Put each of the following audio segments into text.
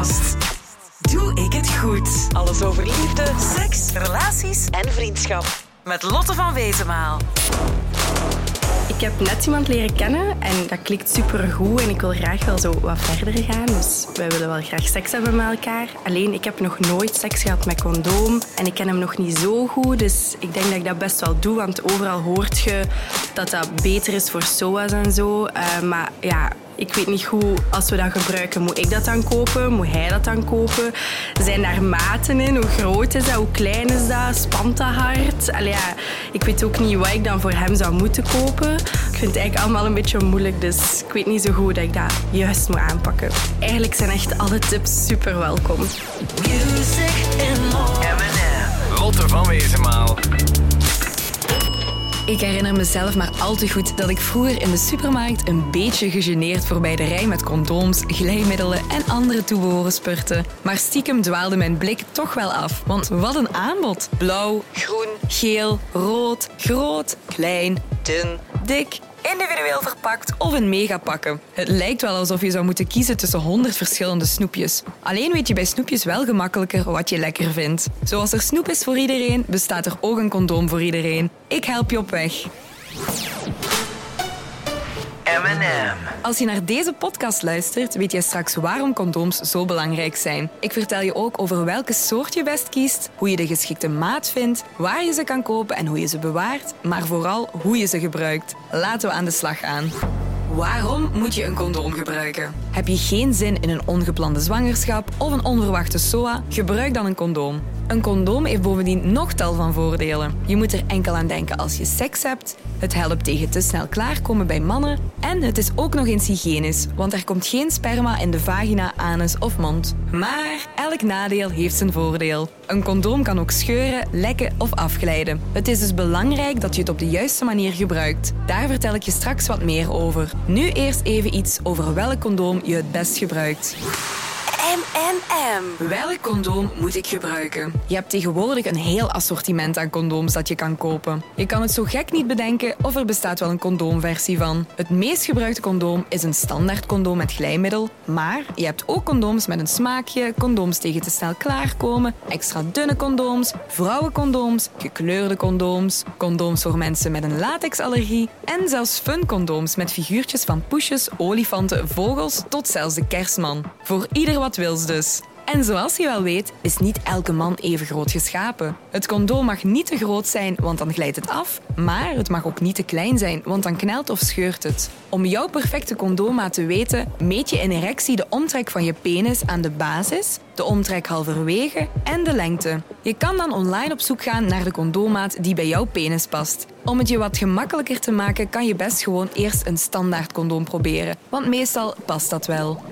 podcast. Doe ik het goed? Alles over liefde, seks, relaties en vriendschap. Met Lotte van Wezenmaal. Ik heb net iemand leren kennen en dat klikt supergoed en ik wil graag wel zo wat verder gaan. Dus wij willen wel graag seks hebben met elkaar. Alleen, ik heb nog nooit seks gehad met condoom en ik ken hem nog niet zo goed. Dus ik denk dat ik dat best wel doe, want overal hoort je dat dat beter is voor SOA's en zo. Uh, maar ja, ik weet niet hoe, als we dat gebruiken, moet ik dat dan kopen? Moet hij dat dan kopen? Zijn daar maten in? Hoe groot is dat? Hoe klein is dat? Spant dat hard? Allee, ja, ik weet ook niet wat ik dan voor hem zou moeten kopen. Ik vind het eigenlijk allemaal een beetje moeilijk, dus ik weet niet zo goed dat ik dat juist moet aanpakken. Eigenlijk zijn echt alle tips super welkom. Music and more. Lotte van Wezenmaal. Ik herinner mezelf maar al te goed dat ik vroeger in de supermarkt een beetje gegeneerd voorbij de rij met condooms, glijmiddelen en andere toebehoren spurte. Maar stiekem dwaalde mijn blik toch wel af, want wat een aanbod. Blauw, groen, geel, rood, groot, klein, dun, dik individueel verpakt of een megapakken. Het lijkt wel alsof je zou moeten kiezen tussen 100 verschillende snoepjes. Alleen weet je bij snoepjes wel gemakkelijker wat je lekker vindt. Zoals er snoep is voor iedereen, bestaat er ook een condoom voor iedereen. Ik help je op weg. M&M. Als je naar deze podcast luistert, weet je straks waarom condooms zo belangrijk zijn. Ik vertel je ook over welke soort je best kiest, hoe je de geschikte maat vindt, waar je ze kan kopen en hoe je ze bewaart, maar vooral hoe je ze gebruikt. Laten we aan de slag gaan. Waarom moet je een condoom gebruiken? Heb je geen zin in een ongeplande zwangerschap of een onverwachte SOA? Gebruik dan een condoom. Een condoom heeft bovendien nog tal van voordelen. Je moet er enkel aan denken als je seks hebt. Het helpt tegen te snel klaarkomen bij mannen. En het is ook nog eens hygiënisch, want er komt geen sperma in de vagina, anus of mond. Maar elk nadeel heeft zijn voordeel. Een condoom kan ook scheuren, lekken of afglijden. Het is dus belangrijk dat je het op de juiste manier gebruikt. Daar vertel ik je straks wat meer over. Nu eerst even iets over welk condoom je het best gebruikt. M&M. Welk condoom moet ik gebruiken? Je hebt tegenwoordig een heel assortiment aan condooms dat je kan kopen. Je kan het zo gek niet bedenken of er bestaat wel een condoomversie van. Het meest gebruikte condoom is een standaard condoom met glijmiddel, maar je hebt ook condooms met een smaakje, condooms tegen te snel klaarkomen, extra dunne condooms, vrouwencondooms, gekleurde condooms, condooms voor mensen met een latexallergie en zelfs fun condooms met figuurtjes van poesjes, olifanten, vogels tot zelfs de kerstman. Voor ieder wat wils dus. En zoals je wel weet, is niet elke man even groot geschapen. Het condoom mag niet te groot zijn, want dan glijdt het af. Maar het mag ook niet te klein zijn, want dan knelt of scheurt het. Om jouw perfecte condoommaat te weten, meet je in erectie de omtrek van je penis aan de basis, de omtrek halverwege en de lengte. Je kan dan online op zoek gaan naar de condoommaat die bij jouw penis past. Om het je wat gemakkelijker te maken, kan je best gewoon eerst een standaard condoom proberen. Want meestal past dat wel.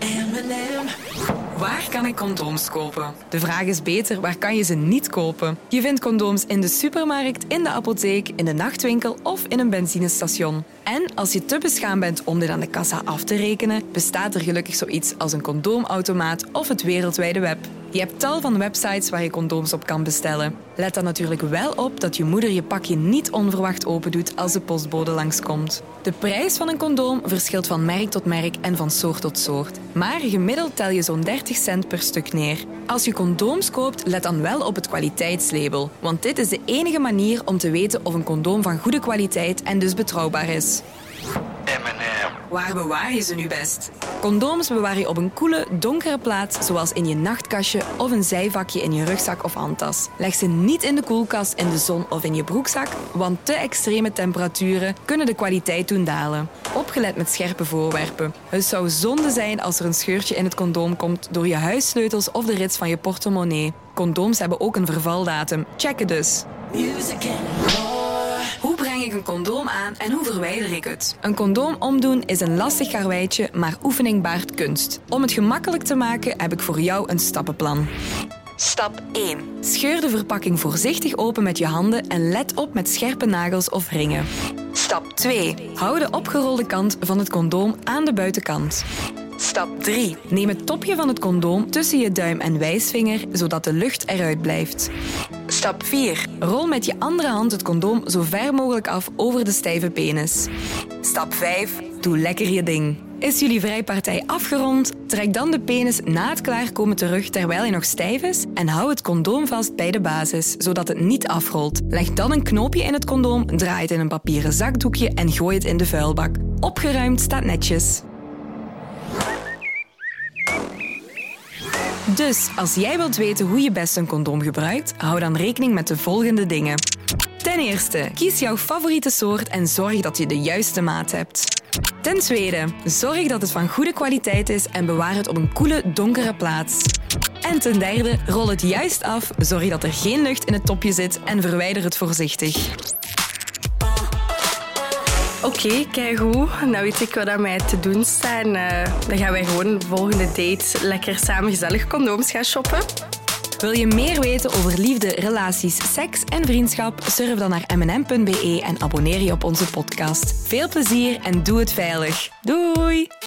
Waar kan ik condooms kopen? De vraag is beter, waar kan je ze niet kopen? Je vindt condooms in de supermarkt, in de apotheek, in de nachtwinkel of in een benzinestation. En als je te beschaamd bent om dit aan de kassa af te rekenen, bestaat er gelukkig zoiets als een condoomautomaat of het wereldwijde web. Je hebt tal van websites waar je condooms op kan bestellen. Let dan natuurlijk wel op dat je moeder je pakje niet onverwacht opendoet als de postbode langskomt. De prijs van een condoom verschilt van merk tot merk en van soort tot soort. Maar gemiddeld tel je zo'n 30 cent per stuk neer. Als je condooms koopt, let dan wel op het kwaliteitslabel. Want dit is de enige manier om te weten of een condoom van goede kwaliteit en dus betrouwbaar is. Waar bewaar je ze nu best? Condooms bewaar je op een koele, donkere plaats, zoals in je nachtkastje of een zijvakje in je rugzak of handtas. Leg ze niet in de koelkast, in de zon of in je broekzak, want te extreme temperaturen kunnen de kwaliteit doen dalen. Opgelet met scherpe voorwerpen. Het zou zonde zijn als er een scheurtje in het condoom komt door je huissleutels of de rits van je portemonnee. Condooms hebben ook een vervaldatum. Check het dus. Music. Hoe breng ik een condoom aan en hoe verwijder ik het? Een condoom omdoen is een lastig karweitje, maar oefening baart kunst. Om het gemakkelijk te maken heb ik voor jou een stappenplan. Stap 1. Scheur de verpakking voorzichtig open met je handen en let op met scherpe nagels of ringen. Stap 2. Hou de opgerolde kant van het condoom aan de buitenkant. Stap 3. Neem het topje van het condoom tussen je duim en wijsvinger, zodat de lucht eruit blijft. Stap 4. Rol met je andere hand het condoom zo ver mogelijk af over de stijve penis. Stap 5. Doe lekker je ding. Is jullie vrijpartij afgerond? Trek dan de penis na het klaarkomen terug terwijl hij nog stijf is en hou het condoom vast bij de basis, zodat het niet afrolt. Leg dan een knoopje in het condoom, draai het in een papieren zakdoekje en gooi het in de vuilbak. Opgeruimd staat netjes. Dus als jij wilt weten hoe je best een condoom gebruikt, hou dan rekening met de volgende dingen. Ten eerste, kies jouw favoriete soort en zorg dat je de juiste maat hebt. Ten tweede, zorg dat het van goede kwaliteit is en bewaar het op een koele, donkere plaats. En ten derde, rol het juist af, zorg dat er geen lucht in het topje zit en verwijder het voorzichtig. Oké, kijk hoe. Nou weet ik wat aan mij te doen staat. Eh, dan gaan wij gewoon de volgende date lekker samen gezellig condooms gaan shoppen. Wil je meer weten over liefde, relaties, seks en vriendschap? Surf dan naar mnm.be en abonneer je op onze podcast. Veel plezier en doe het veilig. Doei!